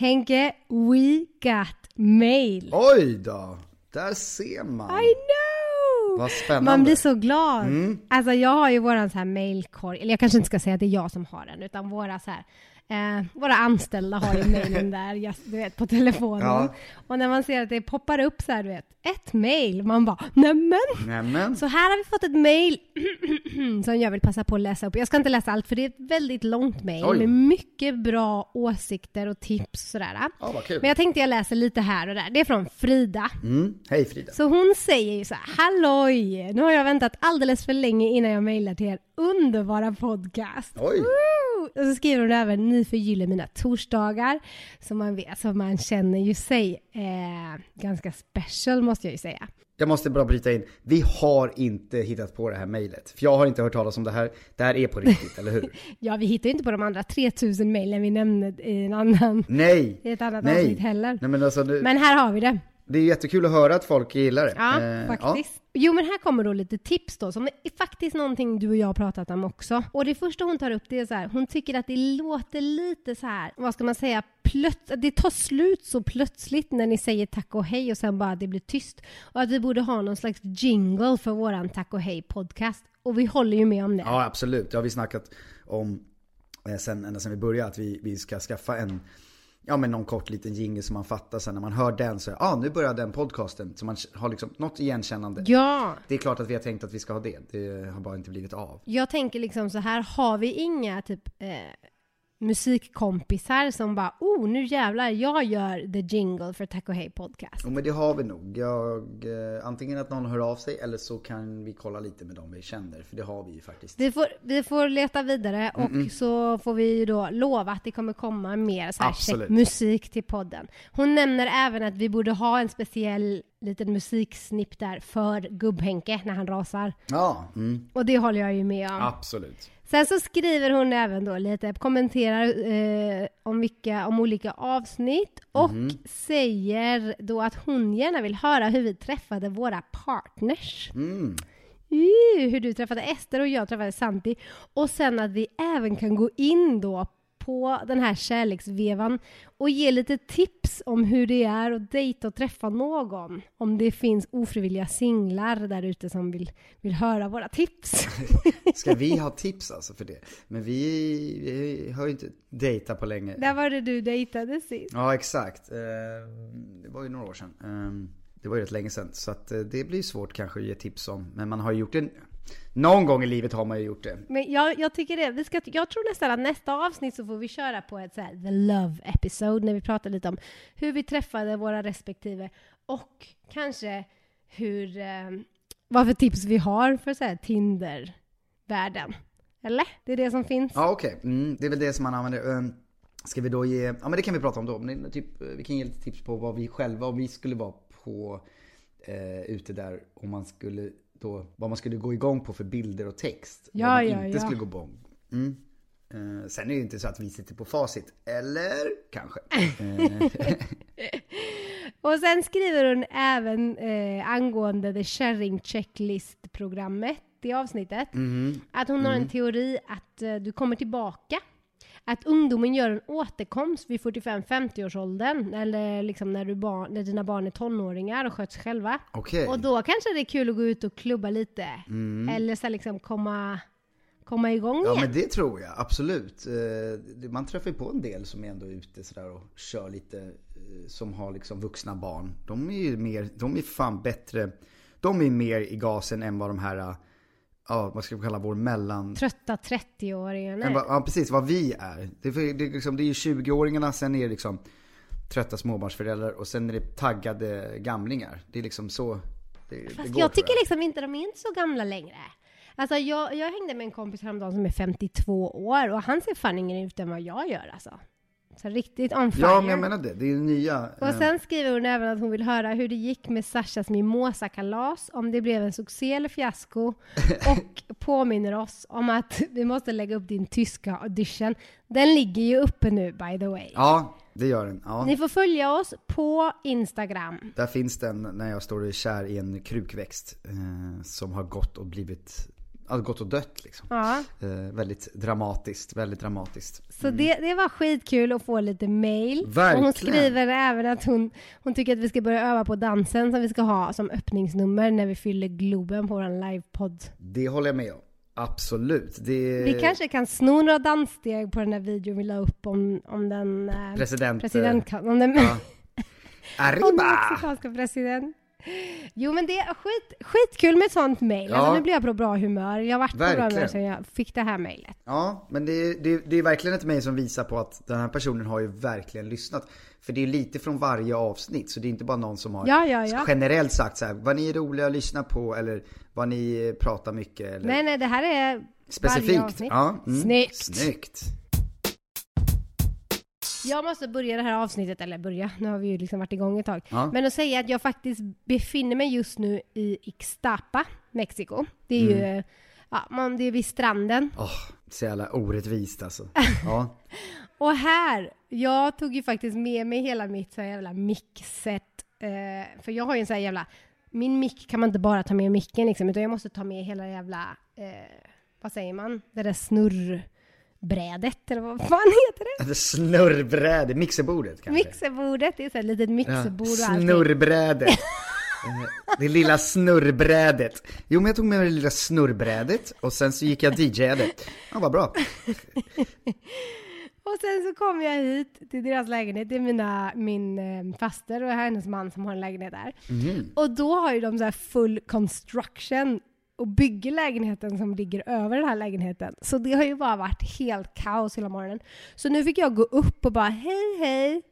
Henke, we got mail. Oj då! Där ser man. I know! Vad spännande. Man blir så glad. Mm. Alltså jag har ju våran så här mailkorg, eller jag kanske inte ska säga att det är jag som har den, utan våra så här Eh, våra anställda har ju mejlen där, just, du vet, på telefonen. Ja. Och när man ser att det poppar upp så här, du vet, ett mejl, man bara nämen! Nämen. Så här har vi fått ett mejl som jag vill passa på att läsa upp. Jag ska inte läsa allt för det är ett väldigt långt mejl med mycket bra åsikter och tips och sådär. Ja, vad kul. Men jag tänkte jag läser lite här och där. Det är från Frida. Mm. Hej Frida. Så hon säger ju så här, halloj! Nu har jag väntat alldeles för länge innan jag mejlar till er underbara podcast. Oj. Woo! Och så skriver hon även, ni förgyller mina torsdagar. Så man vet, så man känner ju sig eh, ganska special måste jag ju säga. Jag måste bara bryta in. Vi har inte hittat på det här mejlet. För jag har inte hört talas om det här. Det här är på riktigt, eller hur? Ja, vi hittar ju inte på de andra 3000 mejlen vi nämnde i en annan, Nej! i ett annat Nej. avsnitt heller. Nej men alltså, nu, Men här har vi det. Det är jättekul att höra att folk gillar det. Ja, Eh, faktiskt. Jo, men här kommer då lite tips då, som är faktiskt någonting du och jag har pratat om också. Och det första hon tar upp det är så här, hon tycker att det låter lite så här, vad ska man säga, plöts det tar slut så plötsligt när ni säger tack och hej och sen bara det blir tyst. Och att vi borde ha någon slags jingle för våran tack och hej podcast. Och vi håller ju med om det. Ja, absolut. Det har vi snackat om eh, sen, ända sedan vi började, att vi, vi ska skaffa en, ja men någon kort liten jingle som man fattar sen när man hör den så, ja ah, nu börjar den podcasten. Så man har liksom något igenkännande. Ja, Det är klart att vi har tänkt att vi ska ha det. Det har bara inte blivit av. jag tänker liksom så här, har vi inga typ eh, musikkompisar som bara oh nu jävlar jag gör the jingle för Tack och Hej podcast. Jo men det har vi nog. Jag, eh, antingen att någon hör av sig eller så kan vi kolla lite med dem vi känner. För det har vi ju faktiskt. Vi får, vi får leta vidare och så får vi ju då lova att det kommer komma mer så här Absolut. musik till podden. Hon nämner även att vi borde ha en speciell liten musiksnipp där för Gubb-Henke när han rasar. Ja, mm, Och det håller jag ju med om. absolut. Sen så skriver hon även då lite, kommenterar eh, om, vilka, om olika avsnitt och säger då att hon gärna vill höra hur vi träffade våra partners. Mm. Uh, hur du träffade Ester och jag träffade Santi. Och sen att vi även kan gå in då på den här kärleksvevan och ge lite tips om hur det är att dejta och träffa någon. Om det finns ofrivilliga singlar där ute som vill, vill höra våra tips. Ska vi ha tips alltså för det? Men vi, vi har ju inte dejtat på länge. där var det du dejtade sist. Ja exakt. Eh, Det var ju några år sedan. Eh, Det var ju rätt länge sedan. Så att eh, det blir svårt kanske att ge tips om. Men man har ju gjort det. Någon gång i livet har man ju gjort det. Men jag, jag tycker det. Vi ska, jag tror nästan att nästa avsnitt så får vi köra på ett så här, the love episode när vi pratar lite om hur vi träffade våra respektive och kanske hur, eh, vad för tips vi har för så här Tinder-världen. Eller? Det är det som finns. Ja okej, mm, det är väl det som man använder. Eh, Ska vi då ge, ja men det kan vi prata om då. Men typ, eh, vi kan ge lite tips på vad vi själva, om vi skulle vara på eh, ute där, om man skulle då, vad man skulle gå igång på för bilder och text. Ja, vad man ja, inte ja. skulle gå igång. Mm. Eh, sen är det ju inte så att vi sitter på facit. Eller kanske. Och sen skriver hon även eh, angående the sharing checklist-programmet i avsnittet. Att hon har en teori att eh, du kommer tillbaka. Att ungdomen gör en återkomst vid 45-50-årsåldern. Eller liksom när, du barn, när dina barn är tonåringar och sköts själva. Okej. Och då kanske det är kul att gå ut och klubba lite. Eller så liksom komma, komma igång Ja igen. men det tror jag, absolut. Eh, Man träffar ju på en del som är ändå ute sådär och kör lite, eh, som har liksom vuxna barn. De är ju mer, de är fan bättre, de är mer i gasen än vad de här, eh, ja vad ska vi kalla vår mellan... Trötta 30-åringarna. än vad, ja precis, vad vi är. Det, är det, är liksom, det är ju 20-åringarna, sen är det liksom trötta småbarnsföräldrar och sen är det taggade gamlingar. Det är liksom så det, det Fast går jag tycker liksom inte de är inte så gamla längre. Alltså jag, jag hängde med en kompis häromdagen som är 52 år och han ser fan yngre ut än vad jag gör alltså. Så riktigt on fire. Ja men jag menar det, det är ju nya... Och eh, sen skriver hon även att hon vill höra hur det gick med Sashas mimosa-kalas, om det blev en succé eller fiasko. Och påminner oss om att vi måste lägga upp din tyska audition. Den ligger ju uppe nu by the way. Ja, det gör den. Ja. Ni får följa oss på Instagram. Där finns den när jag står kär i en krukväxt eh, som har gått och blivit hade gått och dött liksom. Ja. Eh, väldigt dramatiskt, väldigt dramatiskt. Så det, det var skitkul att få lite mail. Verkligen. Och hon skriver även att hon, hon tycker att vi ska börja öva på dansen som vi ska ha som öppningsnummer när vi fyller Globen på vår livepodd. Det håller jag med om. Absolut. Det... Vi kanske kan sno några danssteg på den här videon vi la upp om, om den... eh, President... president om den, Ja. om den Arriba! mexikanska president. Jo men det är skit, skitkul med ett sånt mail. Ja. Alltså, nu blir jag på bra humör. Jag har varit på bra humör Verkligen. sedan jag fick det här mailet. Ja, men det, det, det är verkligen ett mejl som visar på att den här personen har ju verkligen lyssnat. För det är lite från varje avsnitt, så det är inte bara någon som har Ja, ja, ja. generellt sagt så här, vad ni är roliga att lyssna på eller vad ni pratar mycket eller Nej nej, det här är varje specifikt. avsnitt. Ja, mm. Snyggt. Snyggt. Jag måste börja det här avsnittet, eller börja, nu har vi ju liksom varit igång ett tag. Ja. Men att säga att jag faktiskt befinner mig just nu i Ixtapa, Mexiko. Det är Mm. ju, ja, man, det är vid stranden. Åh, så jävla orättvist alltså. Ja. Och här, jag tog ju faktiskt med mig hela mitt så här jävla mixet. Eh, för jag har ju en så här jävla, min mick kan man inte bara ta med micken liksom, utan jag måste ta med hela jävla, eh, vad säger man, det där snurrbrädet, eller vad fan heter det? Det snurrbräde, mixerbordet kanske? Mixerbordet, det är så ett litet Ja, mixerbord och allting. snurrbrädet. Eh, det lilla snurrbrädet. Jo men jag tog med mig det lilla snurrbrädet och sen så gick jag och DJade. Ja vad bra. Och sen så kom jag hit till deras lägenhet, det är mina, min eh, faster och hennes man som har en lägenhet där. Mhm. Och då har ju de så här full construction och bygger lägenheten som ligger över den här lägenheten. Så det har ju bara varit helt kaos hela morgonen. Så nu fick jag gå upp och bara hej hej,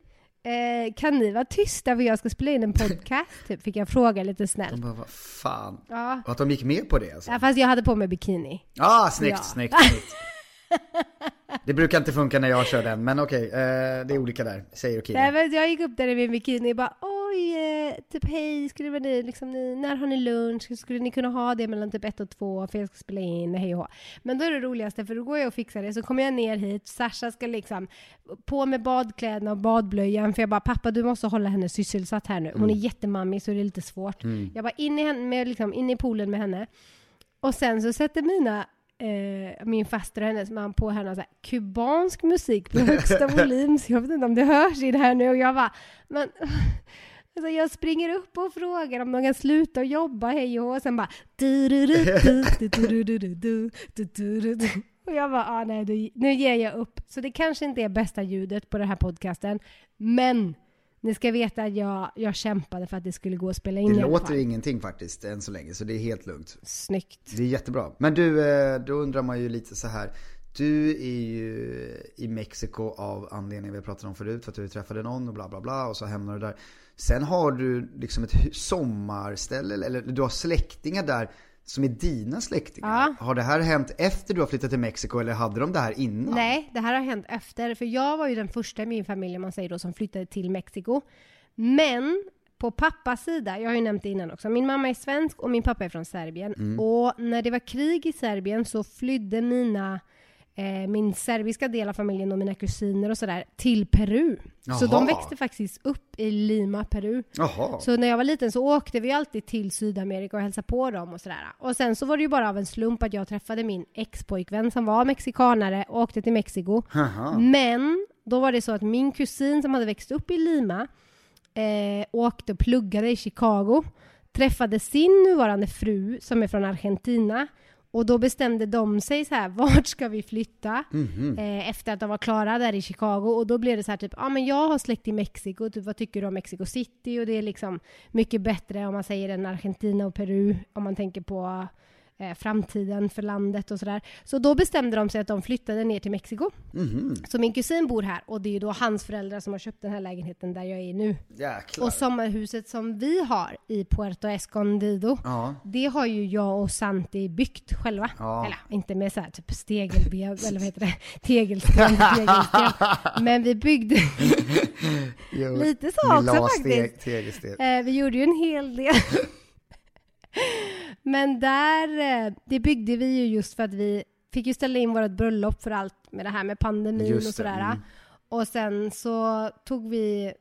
eh, kan ni vara tysta för jag ska spela in en podcast? typ fick jag fråga lite De snällt. bara, vad fan. Ja. Och att de gick med på det alltså. Ja, fast jag hade på mig bikini. Ah, snyggt, Ja. snyggt, snyggt. Det brukar inte funka när jag kör den, men okej, eh, det är olika där, säger. Nej, men jag gick upp där i min bikini och bara oj, eh, typ hej, skulle ni, liksom, ni, när har ni lunch? Skulle ni kunna ha det mellan typ ett och två för jag ska spela in, hej och hå. Men då är det roligaste för då går jag och fixar det, så kommer jag ner hit, Sasha ska liksom på med badkläderna och badblöjan för jag bara pappa du måste hålla henne sysselsatt här nu. Hon är jättemammig så det är lite svårt. Jag bara in i, henne, med, liksom, in i poolen med henne. Och sen så sätter mina eh, min faster och hennes man på henne så här, kubansk musik på högsta volym, så jag vet inte om det hörs i det här nu. Och jag bara, men Alltså jag springer upp och frågar om de kan sluta jobba hej och hå. Sen bara... Och jag bara, ah, nej, nu ger jag upp. Så det kanske inte är bästa ljudet på den här podcasten, men ni ska veta att jag, jag kämpade för att det skulle gå att spela in. Det låter ingenting faktiskt än så länge, så det är helt lugnt. Snyggt. Det är jättebra. Men du, då undrar man ju lite så här. Du är ju i Mexiko av anledningen vi pratade om förut, för att du träffade någon och bla bla bla och så hamnar du där. Sen har du liksom ett sommarställe, eller du har släktingar där som är dina släktingar. Ja. Har det här hänt efter du har flyttat till Mexiko eller hade de det här innan? Nej, det här har hänt efter. För jag var ju den första i min familj, man säger då, som flyttade till Mexiko. Men på pappas sida, jag har ju nämnt det innan också, min mamma är svensk och min pappa är från Serbien. Mm. Och när det var krig i Serbien så flydde mina eh, min serbiska del av familjen och mina kusiner och sådär till Peru. Så Jaha. de växte faktiskt upp i Lima, Peru. Jaha. Så när jag var liten så åkte vi alltid till Sydamerika och hälsade på dem och sådär. Och sen så var det ju bara av en slump att jag träffade min ex-pojkvän som var mexikanare och åkte till Mexiko. Haha. Men då var det så att min kusin som hade växt upp i Lima eh, åkte och pluggade i Chicago, träffade sin nuvarande fru som är från Argentina och då bestämde de sig så här, vart ska vi flytta? Mhm. Eh, efter att de var klara där i Chicago och då blev det så här typ, ja ah, men jag har släkt i Mexiko, typ vad tycker du om Mexico City? Och det är liksom mycket bättre om man säger än Argentina och Peru, om man tänker på eh, framtiden för landet och sådär. Så då bestämde de sig att de flyttade ner till Mexiko. Mhm. Så min kusin bor här och det är ju då hans föräldrar som har köpt den här lägenheten där jag är nu. Jäklar. Och sommarhuset som vi har i Puerto Escondido, Ja. det har ju jag och Santi byggt själva. Ja. Eller inte med så här typ stegelben, eller vad heter det? Tegelsten, tegelsten. Men vi byggde, Jo, Lite så också faktiskt. Steg, tegelsten. eh, vi gjorde ju en hel del. Men där, eh, det byggde vi ju just för att vi fick ju ställa in vårt bröllop för allt med det här med pandemin och sådär. mm. Och sen så tog vi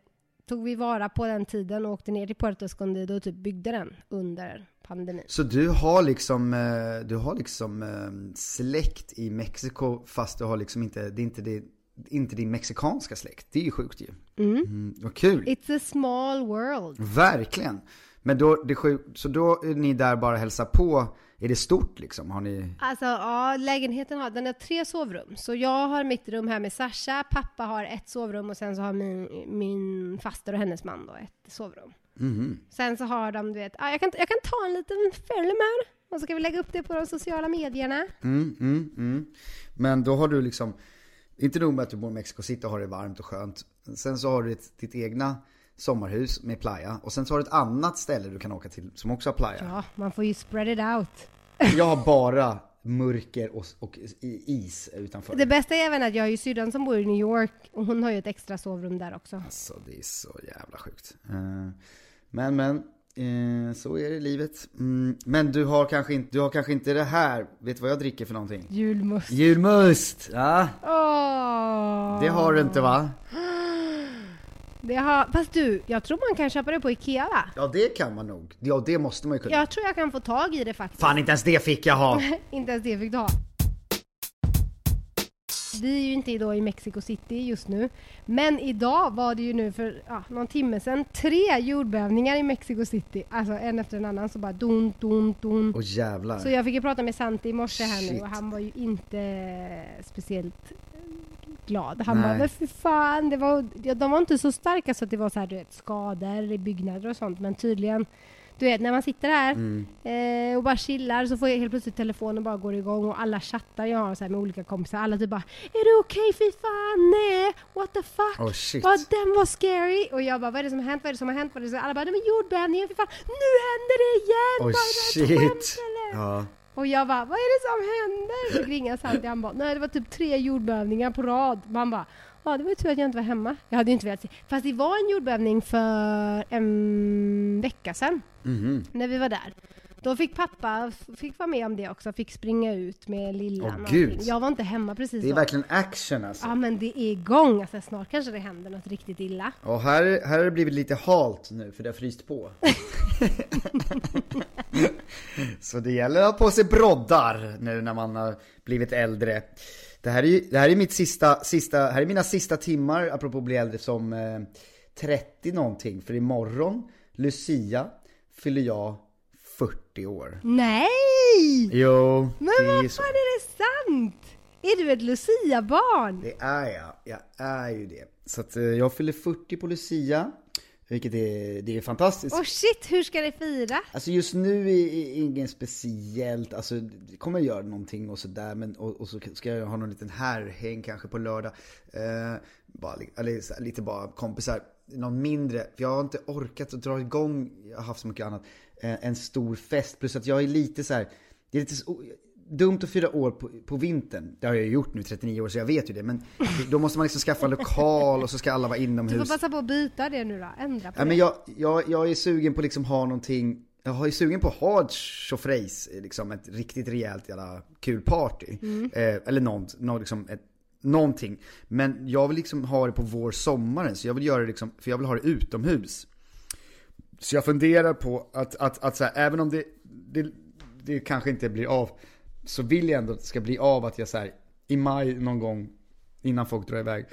tog vi vara på den tiden och åkte ner till Puerto Escondido och typ byggde den under pandemin. Så du har liksom, eh, du har liksom eh, släkt i Mexiko fast du har liksom inte, det är inte, det, inte din mexikanska släkt. Det är ju sjukt ju. Mm. Vad kul. It's a small world. Verkligen. Men då, det är sjukt, så då är ni där bara hälsa på. Är det stort liksom? Har ni? Alltså ja, lägenheten har, den har tre sovrum. Så jag har mitt rum här med Sasha, pappa har ett sovrum och sen så har min, min faster och hennes man då ett sovrum. Mhm. Sen så har de, du vet, ja, jag, kan, jag kan ta en liten film här och så ska vi lägga upp det på de sociala medierna. Mm, mm, mm. Men då har du liksom, inte nog med att du bor i Mexico City och har det varmt och skönt. Sen så har du ditt, ditt egna sommarhus med playa. Och sen så har du ett annat ställe du kan åka till som också har playa. Ja, man får ju spread it out. Jag har bara mörker och, och is utanför. Det bästa är även att jag har ju syrran som bor i New York och hon har ju ett extra sovrum där också. Alltså det är så jävla sjukt. Eh, Men men, eh, så är det i livet. Mm, Men du har, kanske inte, du har kanske inte det här, vet du vad jag dricker för någonting? Julmust. Julmust! Ja, Åh! det har du inte va? Det har, fast du, jag tror man kan köpa det på Ikea va? Ja det kan man nog. Ja det måste man ju kunna. Jag tror jag kan få tag i det faktiskt. Fan inte ens det fick jag ha! Inte ens det fick du ha. Vi är ju inte då i Mexico City just nu. Men idag var det ju nu för ja, någon timme sedan tre jordbävningar i Mexico City. Alltså en efter en annan så bara don, don, don. Åh jävlar. Så jag fick ju prata med Santi i morse här nu Shit. och han var ju inte speciellt glad. Han Nej. bara, men för fan, det var, ja, de var inte så starka så att det var så här, du vet, skador i byggnader och sånt. Men tydligen, du vet när man sitter här Mm. eh, och bara chillar så får jag helt plötsligt telefonen bara går igång och alla chattar jag har så här med olika kompisar. Alla typ bara, är du okej? Fy fan, nej, what the fuck? Oh shit. Vad, den var scary! Och jag bara, vad är det som har hänt? Vad är det som har hänt? Vad är det som... Alla bara, nej men jordbävningen, fy fan, nu händer det igen! Oh Bara, ett skämt, shit. eller? Ja. Och jag bara, vad är det som händer? Så ringer Santi han bara, nej det var typ tre jordbävningar på rad. Man bara, ja det var ju tur att jag inte var hemma. Jag hade ju inte velat se. Fast det var en jordbävning för en vecka sedan. Mhm. När vi var där. Då fick pappa fick vara med om det också, fick springa ut med lillan. Åh, gud. Jag var inte hemma precis Det är då. verkligen action alltså. Ja men det är igång, alltså, snart kanske det händer något riktigt illa. Och här, här har det blivit lite halt nu för det har fryst på. Så det gäller att ha på sig broddar nu när man har blivit äldre. Det här är, ju, det här är mitt sista, sista, här är mina sista timmar, apropå att bli äldre, som eh, 30 någonting. För imorgon, Lucia, fyller jag 40 år. Nej! Jo, Men vad fan är det sant? Är du ett Lucia-barn? Det är jag, jag är ju det. Så att eh, jag fyller 40 på Lucia, vilket är, det är fantastiskt. Åh shit, hur ska det fira? Alltså just nu är ingen speciellt, alltså det kommer göra någonting och sådär men och, och så ska jag ha någon liten härhäng kanske på lördag. Eh, bara, eller lite bara kompisar, någon mindre, för jag har inte orkat att dra igång, jag har haft så mycket annat, en stor fest. Plus att jag är lite så här, det är lite så, dumt att fira år på, på vintern. Det har jag ju gjort nu, 39 år, så jag vet ju det. Men då måste man liksom skaffa en lokal och så ska alla vara Du inomhus. får passa på att byta det nu då, ändra på Ja, det. men jag, jag, jag är sugen på liksom ha någonting, jag är sugen på att ha ett tjofrejs, liksom ett riktigt rejält jävla kul party. Eh, eller något, något liksom ett, någonting. Men jag vill liksom ha det på vår sommaren, så jag vill göra det liksom, för jag vill ha det utomhus. Så jag funderar på att, att, att så här, även om det, det, det kanske inte blir av, så vill jag ändå att det ska bli av att jag så här, i maj någon gång, innan folk drar iväg,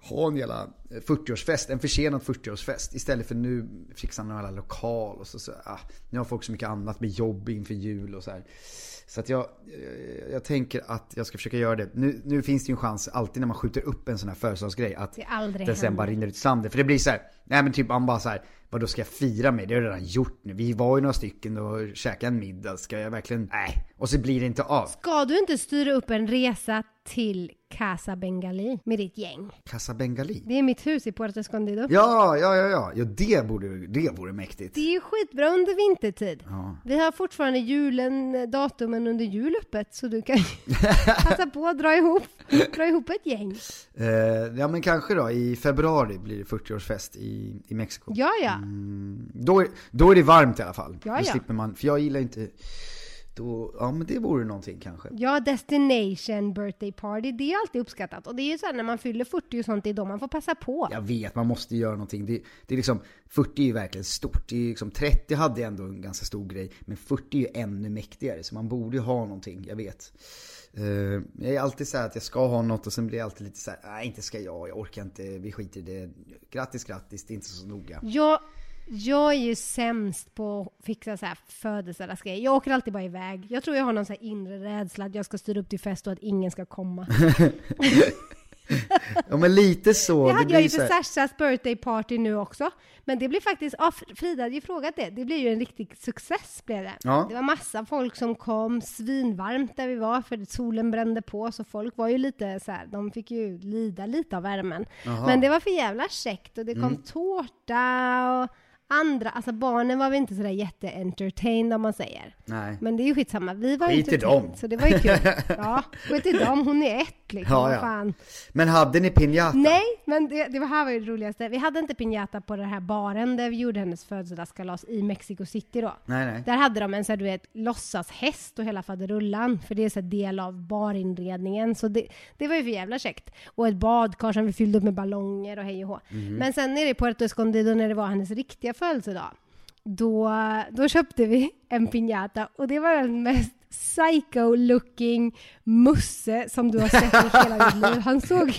ha en jävla eh, 40-årsfest, en försenad 40-årsfest. Istället för nu fixar man alla lokal och så, så ah, nu har folk så mycket annat med jobb inför jul och så här. Så att jag, eh, jag tänker att jag ska försöka göra det. Nu, nu finns det ju en chans alltid när man skjuter upp en sån här födelsedagsgrej att Det den sen bara rinner ut sanden. För det blir så här, nej men typ man bara så här, vad då ska jag fira mig? Det har jag redan gjort nu. Vi var ju några stycken och käkade en middag. Ska jag verkligen, nej. Och så blir det inte av. Ska du inte styra upp en resa till Casa Bengali med ditt gäng? Casa Bengali. Det är mitt hus i Puerto Escondido. Ja, ja, ja, ja. Jo, det borde, det vore mäktigt. Det är ju skitbra under vintertid. Ja. Vi har fortfarande julen, datumen under jul öppet så du kan passa på att dra ihop, dra ihop ett gäng. Eh, ja men kanske då, i februari blir det 40-årsfest i, i Mexiko. Ja, ja. Mm, då, är, då är det varmt i alla fall. Ja, då ja. slipper man, för jag gillar inte, då, ja men det vore någonting kanske. Ja, destination birthday party, det är alltid uppskattat. Och det är ju så här när man fyller 40 och sånt, det är då man får passa på. Jag vet, man måste göra någonting. Det, det är liksom, 40 är ju verkligen stort. Det är liksom, 30 hade ändå en ganska stor grej, men 40 är ju ännu mäktigare. Så man borde ju ha någonting, jag vet. Uh, jag är alltid så att jag ska ha något och sen blir jag alltid lite så här, nej inte ska jag, jag orkar inte, vi skiter i det. Grattis, grattis, det är inte så noga. Ja, jag är ju sämst på att fixa så här födelsedagsgrejer. Jag åker alltid bara iväg. Jag tror jag har någon så inre rädsla att jag ska styra upp till fest och att ingen ska komma. ja men lite så. Det hade jag ju för Sashas birthday party nu också. Men det blir faktiskt, ja, Frida hade ju frågat det, det blir ju en riktig success blev det. Ja. Det var massa folk som kom, svinvarmt där vi var för solen brände på så folk var ju lite så här, de fick ju lida lite av värmen. Aha. Men det var för jävla käckt och det kom mm. tårta och andra, alltså barnen var väl inte sådär jätte-entertained om man säger. Nej. Men det är ju skitsamma, vi var skit i dem. Så det var ju kul. Ja, skit i dem, hon är ett liksom. Ja, ja. Fan. Men hade ni pinjata? Nej, men det, det här var ju det roligaste. Vi hade inte pinjata på den här baren där vi gjorde hennes födelsedagskalas i Mexico City då. Nej, nej. Där hade de en sån här, du vet, låtsashäst och hela faderullan, för det är så del av barinredningen. Så det, det var ju för jävla käckt. Och ett badkar som vi fyllde upp med ballonger och hej och hå. Mm. Men sen nere i Puerto Escondido när det var hennes riktiga födelsedag, då, då köpte vi en piñata och det var den mest psycho-looking Musse som du har sett i hela ditt liv. Han såg,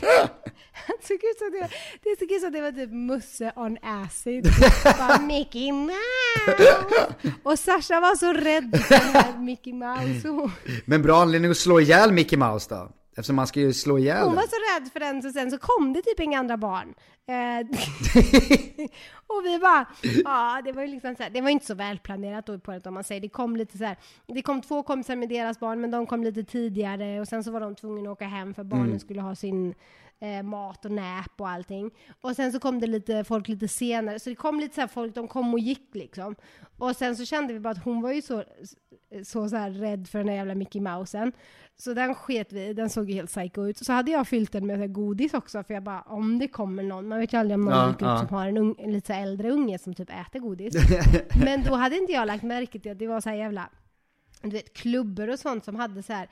han såg ut som det, det såg ut som det var typ Musse on acid. Bara Mickey Mouse! Och Sasha var så rädd för den här Mickey Mouse. Men bra anledning att slå ihjäl Mickey Mouse då? Eftersom man ska ju slå ihjäl Hon var så rädd för den, så sen så kom det typ inga andra barn. Eh, och vi bara, ja det var ju liksom så här, det var inte så välplanerat då på det om man säger. Det kom lite så här, det kom två kompisar med deras barn men de kom lite tidigare och sen så var de tvungna att åka hem för barnen mm. skulle ha sin eh, mat och näp och allting. Och sen så kom det lite folk lite senare, så det kom lite så här folk, de kom och gick liksom. Och sen så kände vi bara att hon var ju så, så, så här rädd för den där jävla Mickey Mousen. Så den sket vi den såg ju helt psycho ut. Så hade jag fyllt den med godis också, för jag bara, om det kommer någon, man vet ju aldrig om någon ja, ja. som har en, ung, en lite äldre unge som typ äter godis. Men då hade inte jag lagt märke till att det var så här jävla, du vet, klubbor och sånt som hade så här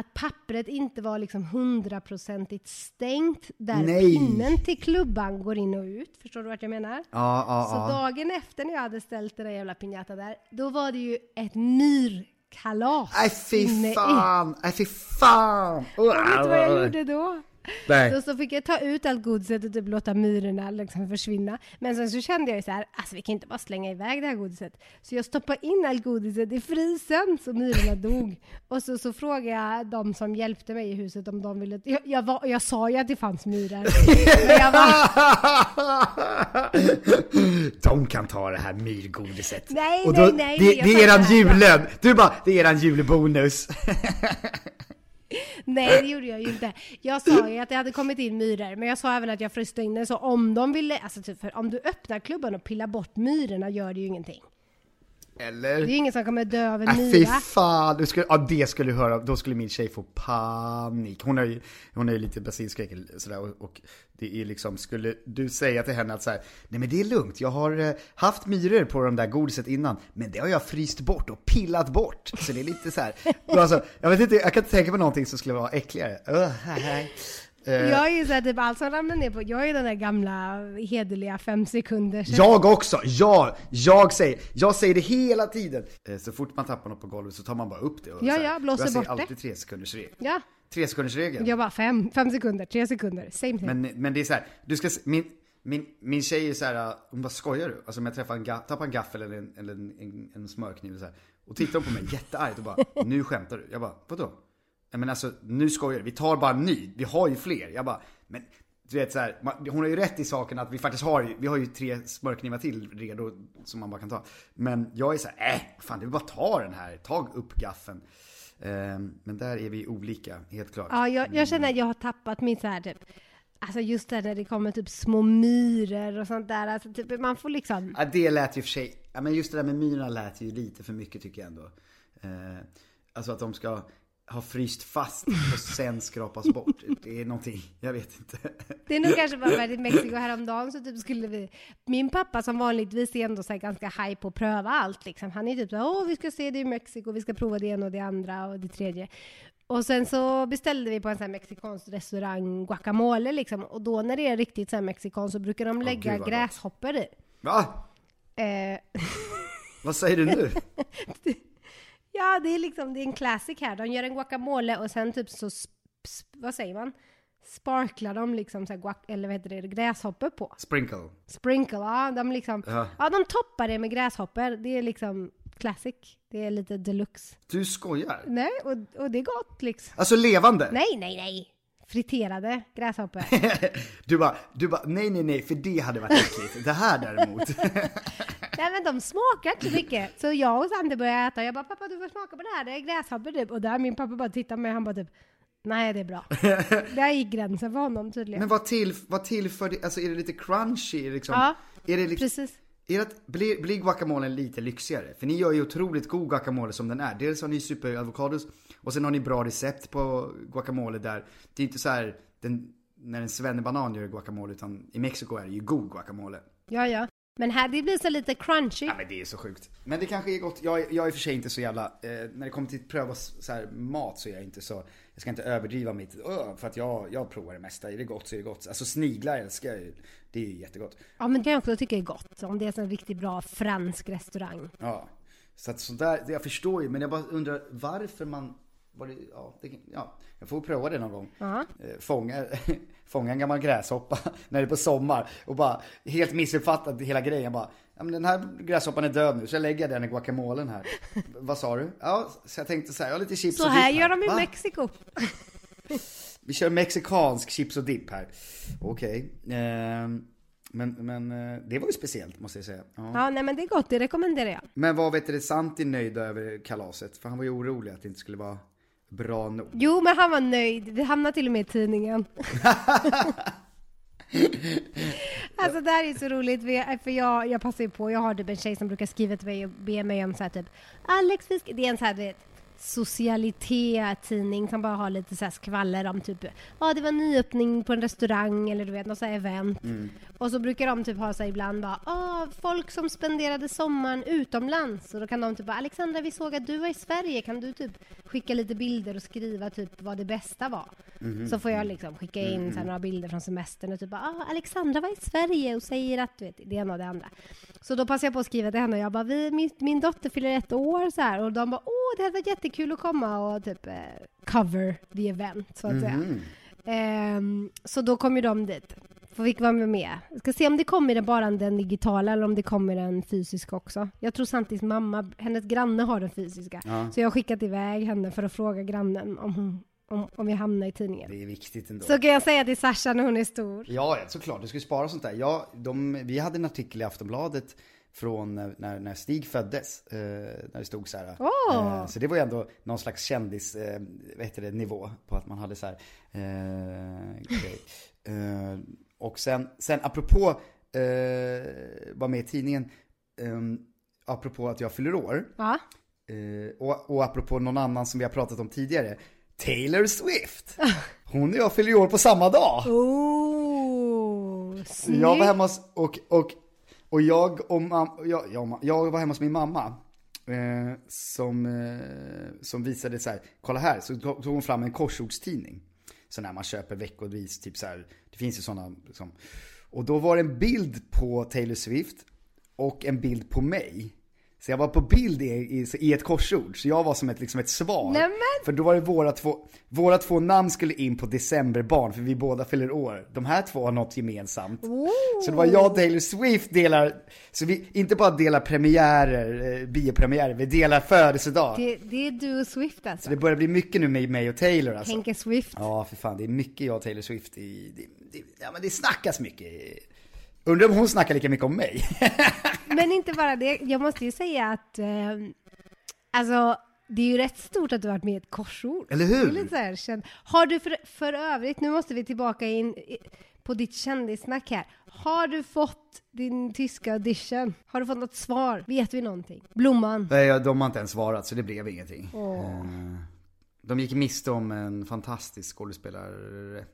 att pappret inte var liksom hundraprocentigt stängt där Nej. pinnen till klubban går in och ut. Förstår du vad jag menar? Ja, ja, Så ja. dagen efter när jag hade ställt den där jävla pinjata där, då var det ju ett myrkalas. Nej fy fan! Nej fy fan! Och vet du vad jag gjorde då? Nej. Så, så fick jag ta ut allt godiset och typ låta myrorna liksom försvinna. Men sen så kände jag ju så här, alltså vi kan inte bara slänga iväg det här godiset. Så jag stoppade in allt godiset i frysen så myrorna dog. Och så, så frågade jag de som hjälpte mig i huset om de ville... Jag, jag, var, jag sa ju att det fanns myror. Men jag var... De kan ta det här myrgodiset. Nej, då, nej, nej. Det, det är eran julen! Du bara, det är eran julbonus. Nej, det gjorde jag ju inte. Jag sa ju att det hade kommit in myror, men jag sa även att jag fryste in den, så om de ville, alltså typ för om du öppnar klubban och pillar bort myrorna gör det ju ingenting. Eller? Det är ingen som kommer dö av en äh, myra. Fy fan, du skulle, ja, det skulle du höra, då skulle min tjej få panik. Hon har ju, hon är ju lite basilskräck sådär och, och, det är liksom, skulle du säga till henne att så här, nej men det är lugnt, jag har eh, haft myror på de där godiset innan, men det har jag fryst bort och pillat bort. Så det är lite så här, alltså, jag vet inte, jag kan inte tänka på någonting som skulle vara äckligare. Uh, Eh, jag är ju såhär, typ allt som ramlar ner på, jag är den där gamla hederliga fem sekunder Jag också! Ja, jag säger, jag säger det hela tiden! Eh, så fort man tappar något på golvet så tar man bara upp det och Ja, ja, blåser bort det. Jag säger alltid tre sekunders regel. Ja. Tre sekunders regeln. Jag bara fem, fem sekunder, tre sekunder, same thing. Men, men det är såhär, du ska, min, min, min tjej är såhär, hon bara skojar du? Alltså om jag träffar en, tappar en gaffel eller en, eller en, en, en smörkniv och så här, och tittar hon på mig jätteargt och bara, nu skämtar du? Jag bara, vadå? Men alltså nu skojar du, vi tar bara en ny, vi har ju fler. Jag bara, men du vet så här, hon har ju rätt i saken att vi faktiskt har, vi har ju tre smörknivar till redo som man bara kan ta. Men jag är så här, äh, fan är bara ta den här, ta upp gaffeln. Um, men där är vi olika, helt klart. Ja, jag, jag känner att jag har tappat min så här typ, Alltså just det när det kommer typ små myror och sånt där, alltså typ man får liksom... Ja det lät ju för sig, ja men just det där med myrorna lät ju lite för mycket tycker jag ändå. Uh, alltså att de ska, har fryst fast och sen skrapas bort. Det är någonting, jag vet inte. Det är nog kanske bara att i Mexiko häromdagen så typ skulle vi, min pappa som vanligtvis är ändå så ganska high på att pröva allt liksom. Han är typ såhär, åh vi ska se det i Mexiko, vi ska prova det ena och det andra och det tredje. Och sen så beställde vi på en sån här mexikansk restaurang guacamole liksom. Och då när det är riktigt så här mexikan så brukar de lägga gott. gräshoppor i. Va? Eh, Vad säger du nu? ja, det är liksom, det är en classic här. De gör en guacamole och sen typ så, vad säger man? Sparklar de liksom så guac- eller vad heter det, gräshoppor på. Sprinkle. Sprinkle, ja de liksom, Ja. ja de toppar det med gräshoppor. Det är liksom classic. Det är lite deluxe. Du skojar? Nej, och, och det är gott liksom. Alltså levande? Nej, nej, nej! Friterade gräshoppor. Du bara, du bara, nej nej nej, för det hade varit äckligt. Det här däremot. nej men de smakar inte så mycket. Så jag och Sander började äta. Jag bara, pappa du får smaka på det här, det är gräshoppor typ. Och där min pappa bara tittar på mig, han bara typ, nej det är bra. Där gick gränsen för honom tydligen. Men vad till, vad tillför det, alltså är det lite crunchy liksom? Ja, är det liksom, Precis. Är det blir, blir guacamolen lite lyxigare? För ni gör ju otroligt god guacamole som den är. Dels har ni superavokados och sen har ni bra recept på guacamole där. Det är inte så här den, när en svennebanan gör guacamole utan i Mexiko är det ju god guacamole. Ja, ja. Men här, det blir så lite crunchy. Ja men det är så sjukt. Men det kanske är gott. Jag, jag är i och för sig inte så jävla, eh, när det kommer till att pröva så här, mat så är jag inte så, jag ska inte överdriva mitt, "Åh", för att jag, jag provar det mesta. Är det gott så är det gott. Alltså sniglar älskar jag ju. Det är ju jättegott. Ja, men det kan jag också tycka är gott. Om det är en riktigt bra fransk restaurang. Ja. Så att sådär, jag förstår ju, men jag bara undrar varför man, det, ja, det, ja, jag får pröva det någon gång. Ja. Eh, Fånga, fånga en gammal gräshoppa när det är på sommar och bara helt missuppfattat hela grejen. Bara, ja, men den här gräshoppan är död nu så jag lägger den i guacamolen här. Vad sa du? Ja, så jag tänkte så här, jag har lite chips Så och här dipp gör de i Va? Mexiko. Vi kör mexikansk chips och dipp här. Okej. Ehm, men, men eh, det var ju speciellt måste jag säga. Ja. Ja, nej men det är gott, det rekommenderar jag. Men vad vet du, Santi nöjd över kalaset? För han var ju orolig att det inte skulle vara bra nog. Jo, men han var nöjd. Det hamnade till och med i tidningen. alltså det här är så roligt, för jag, för jag, jag passar ju på, jag har typ en tjej som brukar skriva till mig och be mig om så här typ Alex, vi det är en så här du vet, socialitet-tidning som bara har lite så här skvaller om typ, ja det var nyöppning på en restaurang eller du vet något så event. Och så brukar de typ ha här ibland bara, ah, folk som spenderade sommaren utomlands. Och då kan de typ bara, Alexandra vi såg att du var i Sverige, kan du typ skicka lite bilder och skriva typ vad det bästa var? Så får jag liksom skicka in här, några bilder från semestern och typ ah, Alexandra var i Sverige och säger att du vet, det ena och det andra. Så då passar jag på att skriva till henne och jag bara, vi, min, min dotter fyller ett år så här och de bara, åh det hade varit jättekul att komma och typ eh, cover the event så att säga. Ehm, så då kom ju de dit. Får fick vara med. Jag ska se om det kommer den bara den digitala eller om det kommer den fysiska också. Jag tror Santis mamma, hennes granne har den fysiska. Ja. Så jag har skickat iväg henne för att fråga grannen om, hon, om, om vi hamnar i tidningen. Det är viktigt ändå. Så kan jag säga till Sasha när hon är stor. Ja, såklart. Du ska ju spara sånt där. Ja, de, vi hade en artikel i Aftonbladet från när, när, Stig föddes. Eh, när det stod så här. Åh! Eh, så det var ju ändå någon slags kändis, eh, vad heter det, nivå på att man hade så här. Eh, eh, och sen, sen apropå, eh, var med i tidningen, eh, apropå att jag fyller år. Ja. Eh, och, och apropå någon annan som vi har pratat om tidigare. Taylor Swift. Hon och jag fyller år på samma dag. Oh, snyggt. Jag var hemma hos, och, och, och jag och mam, jag, jag, jag var hemma hos min mamma. Eh, som, eh, som visade så här, kolla här, så tog hon fram en korsordstidning. Så när man köper veckovis, typ så här, det finns ju sådana liksom. Och då var det en bild på Taylor Swift och en bild på mig. Så jag var på bild i, i, i ett korsord, så jag var som ett, liksom ett svar. Nämen! För då var det våra två, våra två namn skulle in på decemberbarn, för vi båda fyller år. De här två har något gemensamt. Så det var jag och Taylor Swift delar, så vi inte bara delar premiärer, eh, biopremiärer, vi delar födelsedag. Det, det är du och Swift alltså. Så det börjar bli mycket nu med mig och Taylor alltså. Henke Swift. Ja, för fan, det är mycket jag och Taylor Swift i, det, det, ja men det snackas mycket. Undrar om hon snackar lika mycket om mig? Men inte bara det, jag måste ju säga att eh, alltså det är ju rätt stort att du har varit med i ett korsord. Eller hur? Det är lite så här, känd- Har du för, för övrigt, nu måste vi tillbaka in på ditt kändissnack här. Har du fått din tyska audition? Har du fått något svar? Vet vi någonting? Blomman? Nej, de har inte ens svarat så det blev ingenting. Åh. Eh, De gick miste om en fantastisk skådespelare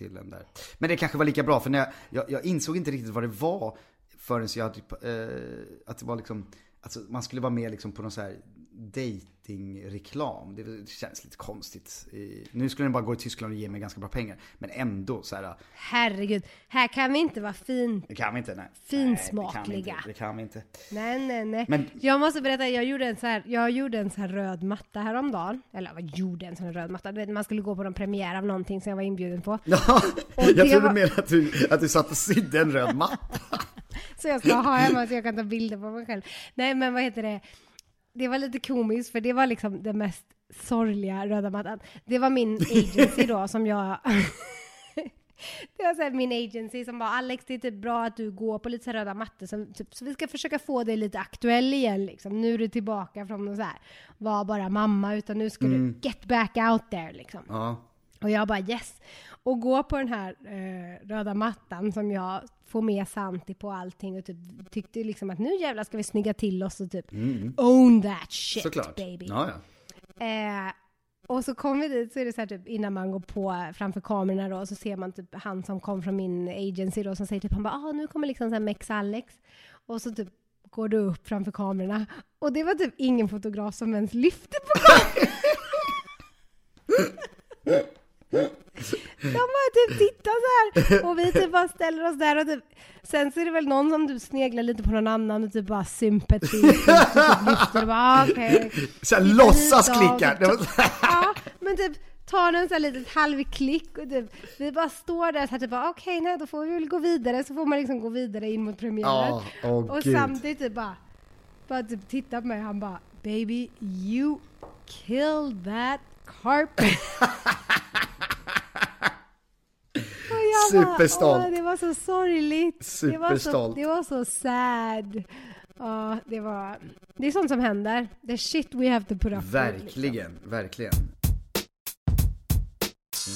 till den där. Men det kanske var lika bra för när jag, jag, jag insåg inte riktigt vad det var förrän jag hade, eh, att det var liksom, alltså man skulle vara med liksom på någon så här dejt datingreklam. Det känns lite konstigt. Nu skulle den bara gå i Tyskland och ge mig ganska bra pengar. Men ändå så här. Herregud, här kan vi inte vara fin. Det kan vi inte, nej. Finsmakliga. Nej, det kan vi inte. Nej, nej, nej. Men, jag måste berätta, jag gjorde en så här, jag gjorde en så här röd matta häromdagen. Eller vad gjorde en sån här röd matta? Man skulle gå på någon premiär av någonting som jag var inbjuden på. Ja, jag trodde var... mer att du, att du satt och sydde en röd matta. så jag ska ha hemma så jag kan ta bilder på mig själv. Nej, men vad heter det? Det var lite komiskt för det var liksom det mest sorgliga röda mattan. Det var min agency då som jag Det var så här, min agency som bara Alex det är typ bra att du går på lite så röda mattor så, typ, så vi ska försöka få dig lite aktuell igen liksom. Nu är du tillbaka från att så här, var bara mamma utan nu ska mm. du get back out there liksom. Ja. Och jag bara yes. Och gå på den här eh, röda mattan som jag får med Santi på allting och typ tyckte liksom att nu jävlar ska vi snygga till oss och typ mm. own that shit Såklart. baby. Ja, ja. Eh, och så kommer vi dit så är det så här typ innan man går på framför kamerorna då så ser man typ han som kom från min agency då som säger typ han bara ah nu kommer liksom så här Mex Alex och så typ går du upp framför kamerorna och det var typ ingen fotograf som ens lyfte på kameran. De bara typ tittar så här och vi typ bara ställer oss där och typ Sen så är det väl någon som typ sneglar lite på någon annan och typ bara sympati typ lyfter och bara okej. Okay. Såhär låtsas klickar. ja, men typ tar en sån här litet halvklick och typ vi bara står där så här typ okej okay, nej då får vi väl gå vidare så får man liksom gå vidare in mot premiären. Oh, oh, och Gud. samtidigt typ bara, bara typ titta på mig han bara baby you killed that carpet. Superstolt. Bara, det var så sorgligt. Superstolt. Det var så, det var så sad. Ja, det var... Det är sånt som händer. The shit we have to put up Verkligen, liksom. verkligen.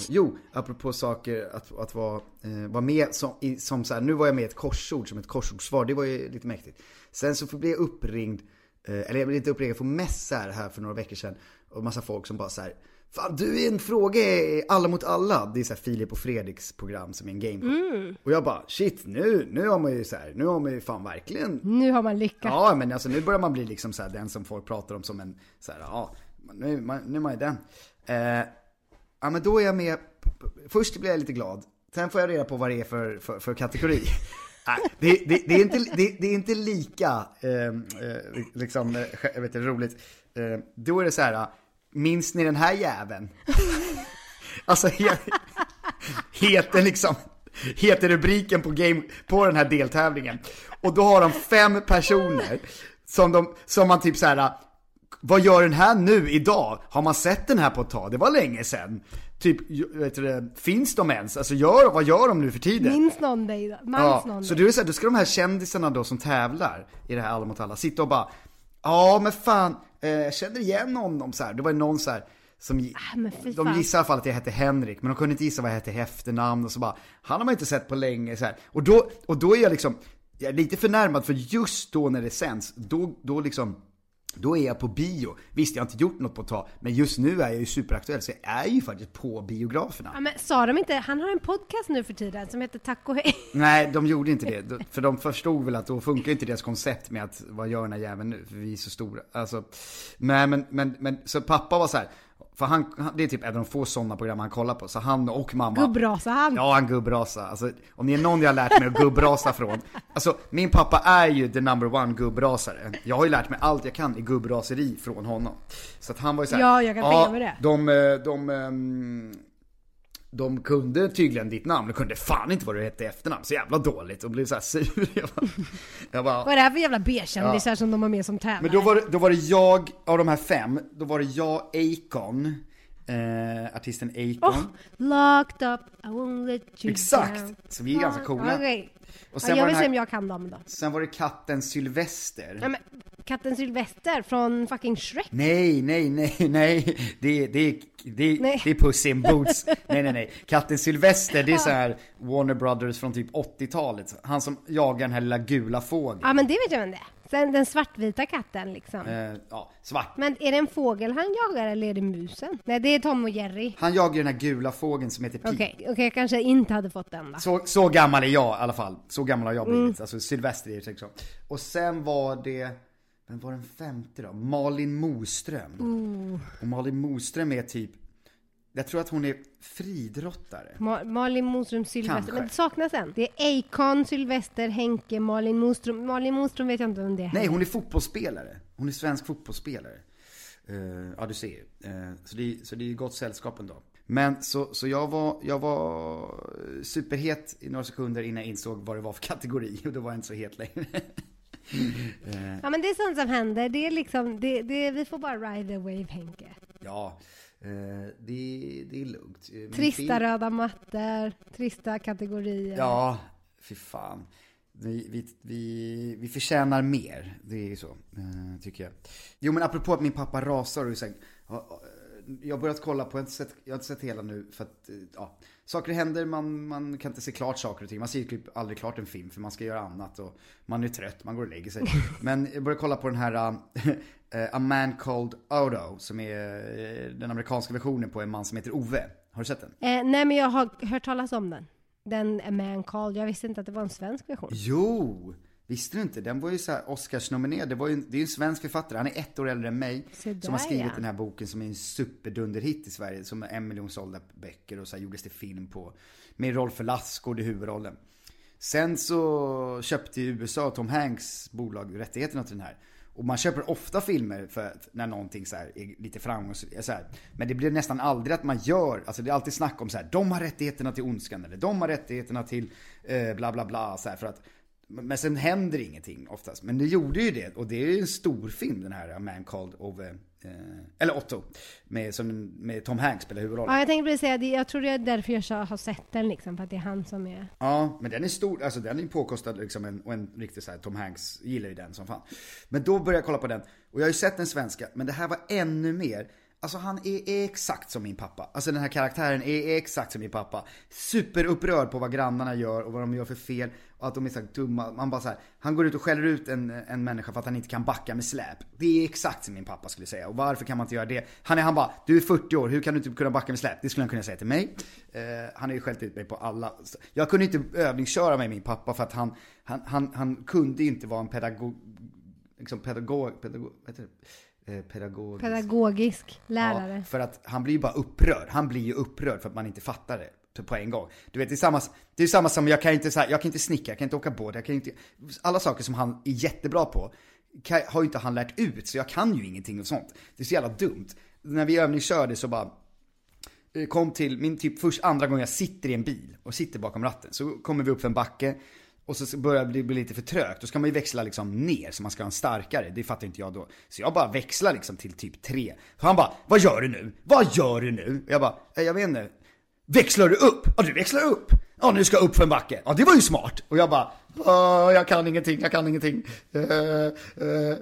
Jo, apropå saker att, att vara, eh, vara med som, i, som så här, nu var jag med i ett korsord som ett korsordssvar, det var ju lite mäktigt. Sen så blev jag uppringd, eh, eller jag blev inte uppringd, jag får messar här för några veckor sedan. Och massa folk som bara så här, Fan, du är en fråga i Alla mot alla. Det är så här Filip och Fredriks program som är en game mm. Och jag bara, shit, nu, nu har man ju så här, nu har man ju fan verkligen... Nu har man lyckats. Ja, men alltså nu börjar man bli liksom så här, den som folk pratar om som en, så här, ja, nu, man, nu är man ju den. Eh, ja, men då är jag med, först blir jag lite glad. Sen får jag reda på vad det är för, för, för kategori. Nej, det, det, det, är inte, det, det, är inte lika, ehm, eh, liksom, eh, jag vet inte, roligt. Eh, då är det så här, minns ni den här jäveln? alltså, heter liksom, heter rubriken på, game, på den här deltävlingen. Och då har de fem personer som, de, som man typ så här. vad gör den här nu idag? Har man sett den här på ett tag? Det var länge sedan. Typ, vet du, finns de ens? Alltså gör, vad gör de nu för tiden? Minns någon dig då? ja, någon så det är så här, då ska de här kändisarna då som tävlar i det här Alla mot alla sitta och bara Ja men fan, eh, jag känner igen honom så här. Det var någon så här som, ah, de gissade i alla fall att jag hette Henrik, men de kunde inte gissa vad jag hette i efternamn och så bara, han har man inte sett på länge så här. Och då, och då är jag liksom, jag är lite förnärmad för just då när det sänds, då, då liksom då är jag på bio. Visst, jag har inte gjort något på ett tag, men just nu är jag ju superaktuell, så jag är ju faktiskt på biograferna. Ja, men sa de inte, han har en podcast nu för tiden som heter Tack och hej. Nej, de gjorde inte det. För de förstod väl att då funkar inte deras koncept med att, vad gör den här jäveln nu? För vi är så stora. Alltså, men, men, men, men så pappa var så här, för han, det är typ en av de få sådana program han kollar på. Så han och mamma... Gubbrasa han? Ja, han gubbrasa. Alltså, om det är någon jag har lärt mig att gubbrasa från. Alltså, min pappa är ju the number one gubbrasare. Jag har ju lärt mig allt jag kan i gubbraseri från honom. Så att han var ju såhär... Ja, jag kan tänka mig det. De, de, de um, de kunde tydligen ditt namn, de kunde fan inte vad du hette i efternamn. Så jävla dåligt. Och blev såhär sur. Jag bara, jag bara, vad är det här för jävla B-kändisar ja. som de har med som tävlar? Men då var, det, då var det jag, av de här fem, då var det jag, Akon. Eh, artisten Akon. Oh, locked up, I won't let you Exakt! Down. Så vi är ganska coola. Okay. Och sen ja, jag vill se om jag kan dem då. Sen var det katten Sylvester. Ja, men, katten Sylvester från fucking Shrek? Nej, nej, nej, nej. Det, det, det, nej. det är Puss in Boots. nej, nej, nej. Katten Sylvester, det är så här Warner Brothers från typ 80-talet. Han som jagar den här lilla gula fågeln. Ja, men det vet jag vem det är. Den, den svartvita katten liksom. Eh, ja, svart. Men är det en fågel han jagar eller är det musen? Nej, det är Tom och Jerry. Han jagar den här gula fågeln som heter Pete. Okej, okej, jag kanske inte hade fått den då. Så, så gammal är jag i alla fall. Så gammal har jag Mm. blivit. Alltså Sylvester är liksom. Och sen var det, vem var den femte då? Malin Moström. Och Malin Moström är typ, jag tror att hon är fridrottare. Ma- Malin Moström, Sylvester. Kanske. Men det saknas en. Det är Akon, Sylvester, Henke, Malin Moström. Malin Moström vet jag inte vem det är. Nej, hon är fotbollsspelare. Hon är svensk fotbollsspelare. Eh, ja, du ser. Uh, så, det, är- så det är ju gott sällskap ändå. Men så, så jag, var, jag var superhet i några sekunder innan jag insåg vad det var för kategori. Och då var jag inte så het längre. Eh, Ja men det är sånt som händer. Det är liksom, det, det, vi får bara ride the wave Henke. Ja, eh, det, det är lugnt. Eh, min Trista film- röda mattor, trista kategorier. Ja, fy fan. Vi, vi, vi, vi förtjänar mer, det är ju så, eh, tycker jag. Jo men apropå att min pappa rasar och ja, jag har börjat kolla på, jag har inte sett, jag har inte sett hela nu för att, eh, ja, saker händer, man, man kan inte se klart saker och ting. Man ser ju typ aldrig klart en film för man ska göra annat och man är trött, man går och lägger sig. Men jag började kolla på den här eh, A Man Called Odo, som är eh, den amerikanska versionen på en man som heter Ove. Har du sett den? Eh, nej men jag har hört talas om den. Den A Man Called. Jag visste inte att det var en svensk version. Jo! Visste du inte? Den var ju så Oscarsnominerad. Det, var ju, det är ju en svensk författare, han är ett år äldre än mig. Se Som har där, skrivit ja. den här boken som är en superdunderhit i Sverige. Som är en miljon sålda böcker och så gjordes det film på. Med Rolf Lassgård i huvudrollen. Sen så köpte ju USA Tom Hanks bolag rättigheterna till den här. Och man köper ofta filmer för när någonting så är lite framgångsrikt. Men det blir nästan aldrig att man gör, alltså det är alltid snack om så här, de har rättigheterna till ondskan eller de har rättigheterna till eh, bla bla bla. Så här, för att, men sen händer ingenting oftast. Men det gjorde ju det. Och det är ju en stor film den här, A Man Called Ove. Eh, eller Otto. Med, som, med Tom Hanks spelar huvudrollen. Ja, jag tänkte precis säga det. Jag tror det är därför jag så- har sett den liksom. För att det är han som är... Ja, men den är stor, alltså den är ju påkostad liksom en, och en riktig så här, Tom Hanks gillar ju den som fan. Men då började jag kolla på den, och jag har ju sett den svenska, men det här var ännu mer. Alltså han är, är exakt som min pappa. Alltså den här karaktären är exakt som min pappa. Superupprörd på vad grannarna gör och vad de gör för fel. Och att de är så dumma. Man bara så här, han går ut och skäller ut en, en människa för att han inte kan backa med släp. Det är exakt som min pappa skulle säga. Och varför kan man inte göra det? Han är han bara, du är 40 år, hur kan du inte kunna backa med släp? Det skulle han kunna säga till mig. Eh, han har ju skällt ut mig på alla. Jag kunde inte övningsköra med min pappa för att han, han, han, han kunde inte vara en pedagog, liksom pedagog, pedagog, Eh, pedagogisk. Pedagogisk lärare. Ja, för att han blir ju bara upprörd. Han blir ju upprörd för att man inte fattar det på en gång. Du vet, det är samma, det är samma som jag kan inte så här, jag kan inte snicka, jag kan inte åka båt, jag kan inte... Alla saker som han är jättebra på kan, har ju inte han lärt ut, så jag kan ju ingenting och sånt. Det är så jävla dumt. När vi övningskörde så bara eh, kom till min typ först andra gången jag sitter i en bil och sitter bakom ratten. Så kommer vi upp för en backe och så börjar det bli lite för trögt. Då ska man ju växla liksom ner så man ska ha en starkare. Det fattar inte jag då. Så jag bara växlar liksom till typ 3. Så han bara, vad gör du nu? Vad gör du nu? Jag bara, eh, jag vet inte. Växlar du upp? Ja, du växlar upp. Ja, nu ska jag upp för en backe. Ja, det var ju smart. Och jag bara, jag kan ingenting, jag kan ingenting. Eh, eh.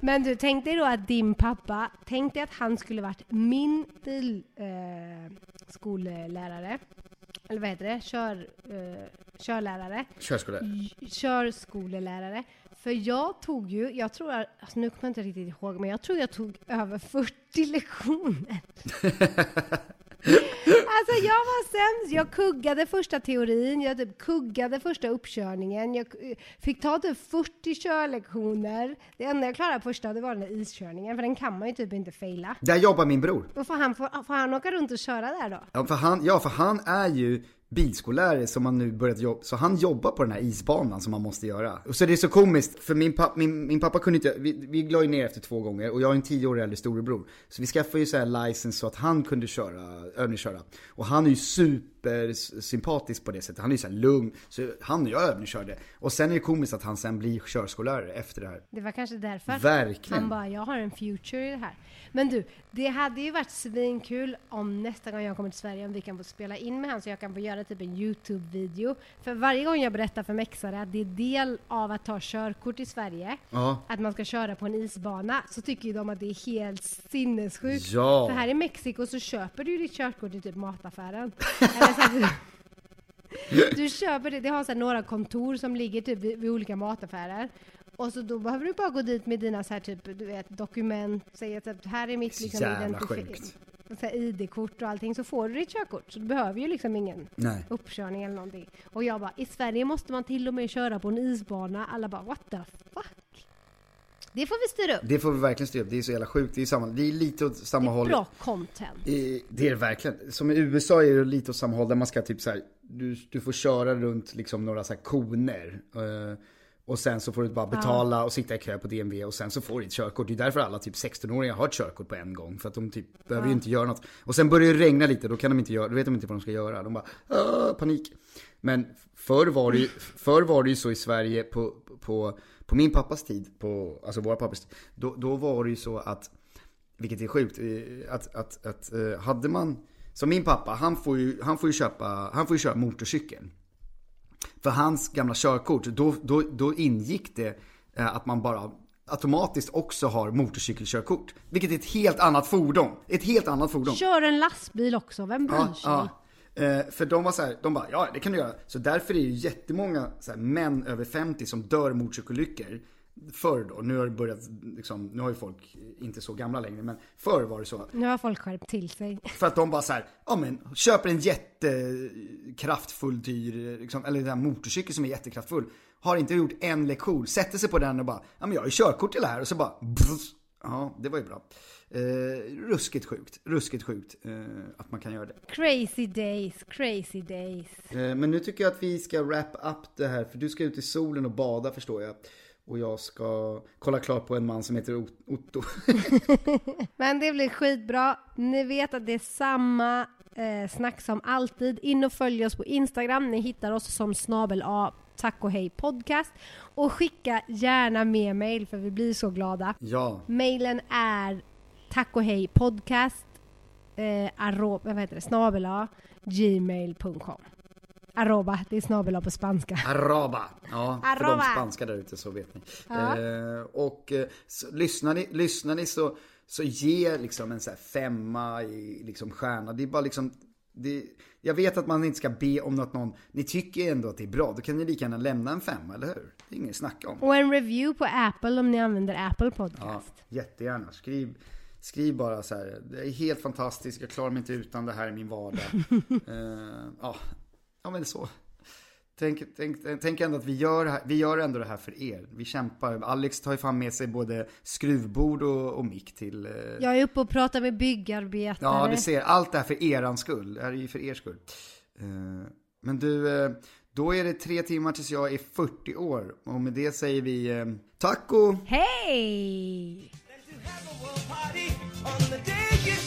Men du, tänk dig då att din pappa, tänk dig att han skulle varit min bilskollärare. Eh, skollärare eller vad heter det? Kör, eh, körlärare. Körskola. Körskolelärare. För jag tog ju, jag tror, alltså nu kommer jag inte riktigt ihåg, men jag tror jag tog över 40 lektioner. Alltså jag var sämst. Jag kuggade första teorin, jag typ kuggade första uppkörningen. Jag fick ta typ 40 körlektioner. Det enda jag klarade första det var den där iskörningen, för den kan man ju typ inte faila. Där jobbar min bror. Och får han, får, får han åka runt och köra där då? Ja för, han, ja, för han är ju bilskollärare som han nu börjat jobba, så han jobbar på den här isbanan som man måste göra. Och så det är så komiskt, för min, pappa, min, min pappa kunde inte, vi, vi la ju ner efter två gånger och jag har en tio år äldre storebror. Så vi skaffade ju så här license så att han kunde köra, övningsköra. Och han är ju super supersympatisk på det sättet, han är ju så här lugn. Så han och jag övningskörde. Och sen är det komiskt att han sen blir körskollärare efter det här. Det var kanske därför. Verkligen. Han bara, jag har en future i det här. Men du, det hade ju varit svinkul om nästa gång jag kommer till Sverige om vi kan få spela in med han så jag kan få göra typ en Youtube-video. För varje gång jag berättar för mexare att det är del av att ta körkort i Sverige, Ja. att man ska köra på en isbana, så tycker ju de att det är helt sinnessjukt. Ja. För här i Mexiko så köper du ditt körkort i typ mataffären. Eller så att du, köper det, det har så här några kontor som ligger typ vid, vid olika mataffärer. Och så då behöver du bara gå dit med dina så här typ, du vet, dokument, säga typ här är mitt liksom jävla sjukt. ID-kort och allting så får du ditt körkort. Så du behöver ju liksom ingen Nej. uppkörning eller någonting. Och jag bara, i Sverige måste man till och med köra på en isbana. Alla bara, what the fuck? Det får vi styra upp. Det får vi verkligen styra upp. Det är så jävla sjukt. Det är, samma, det är lite åt Det samma är håll. bra content. I- Det är det verkligen. Som i USA är det lite åt samma håll där man ska typ så här, du, du får köra runt liksom några så här koner. eh, och sen så får du bara betala och sitta i kö på DMV och sen så får du ett körkort. Det är därför alla typ 16-åringar har ett körkort på en gång. För att de typ behöver ju inte göra något. Och sen börjar det regna lite, då kan de inte göra, då vet de inte vad de ska göra. De bara, "Åh, panik. Men förr var det ju, förr var det ju så i Sverige på, på, på min pappas tid, på, alltså våra pappas tid. Då, då var det ju så att vilket är sjukt, eh, att, att, att eh, hade man, som min pappa, han får ju, han får ju köpa, han får ju köra motorcykel. För hans gamla körkort, då, då, då ingick det eh, att man bara automatiskt också har motorcykelkörkort. Vilket är ett helt annat fordon. Ett helt annat fordon. Kör en lastbil också, vem bryr Ja, sig? ja. Eh, för de var så här, de bara, ja det kan du göra. Så därför är det ju jättemånga så här, män över 50 som dör motorcykelolyckor. Förr då, nu har det börjat, liksom, nu har ju folk inte så gamla längre, men förr var det så. Nu har folk skärpt till sig. För att de bara så här, ja men köper en jättekraftfull dyr, liksom, eller den här motorcykel som är jättekraftfull. Har inte gjort en lektion, sätter sig på den och bara, ja men jag har ju körkort till det här och så bara, ja det var ju bra. Eh, ruskigt sjukt, ruskigt sjukt eh, att man kan göra det. Crazy days, crazy days. Eh, Men nu tycker jag att vi ska wrap up det här, för du ska ut i solen och bada förstår jag. Och jag ska kolla klart på en man som heter Ot- Otto. Men det blir skitbra. Ni vet att det är samma eh, snack som alltid. In och följ oss på Instagram. Ni hittar oss som snabel A Tack och hej podcast. Och skicka gärna mer mail för vi blir så glada. ja, Mailen är tack och hej podcast eh, arro, vad heter det, snabel A, gmail.com. Arroba, det är snabel A på spanska. araba. Ja, för Arroba. de spanska där ute så vet ni. Ja. Eh, och eh, så, lyssnar ni, lyssnar ni så, så ge liksom en så här femma i liksom stjärna. Det är bara liksom, det, jag vet att man inte ska be om något någon, ni tycker ändå att det är bra, då kan ni lika gärna lämna en femma, eller hur? Det är inget snack om. Och en review på Apple om ni använder Apple Ja, Podcast. jättegärna. Skriv, skriv bara så här. Det är helt fantastiskt. Jag klarar mig inte utan det här i min vardag. Eh, ja. ja, men så. Tänk, tänk, tänk ändå att vi gör, vi gör ändå det här för er. Vi kämpar. Alex tar ju fan med sig både skruvbord och, och mick till... eh, Jag är uppe och pratar med byggarbetare. Ja, du ser. Allt det här för eran skull. Det här är ju för er skull. Eh, men du, eh, då är det tre timmar tills jag är 40 år. Och med det säger vi eh, tack och... Hej! on the day you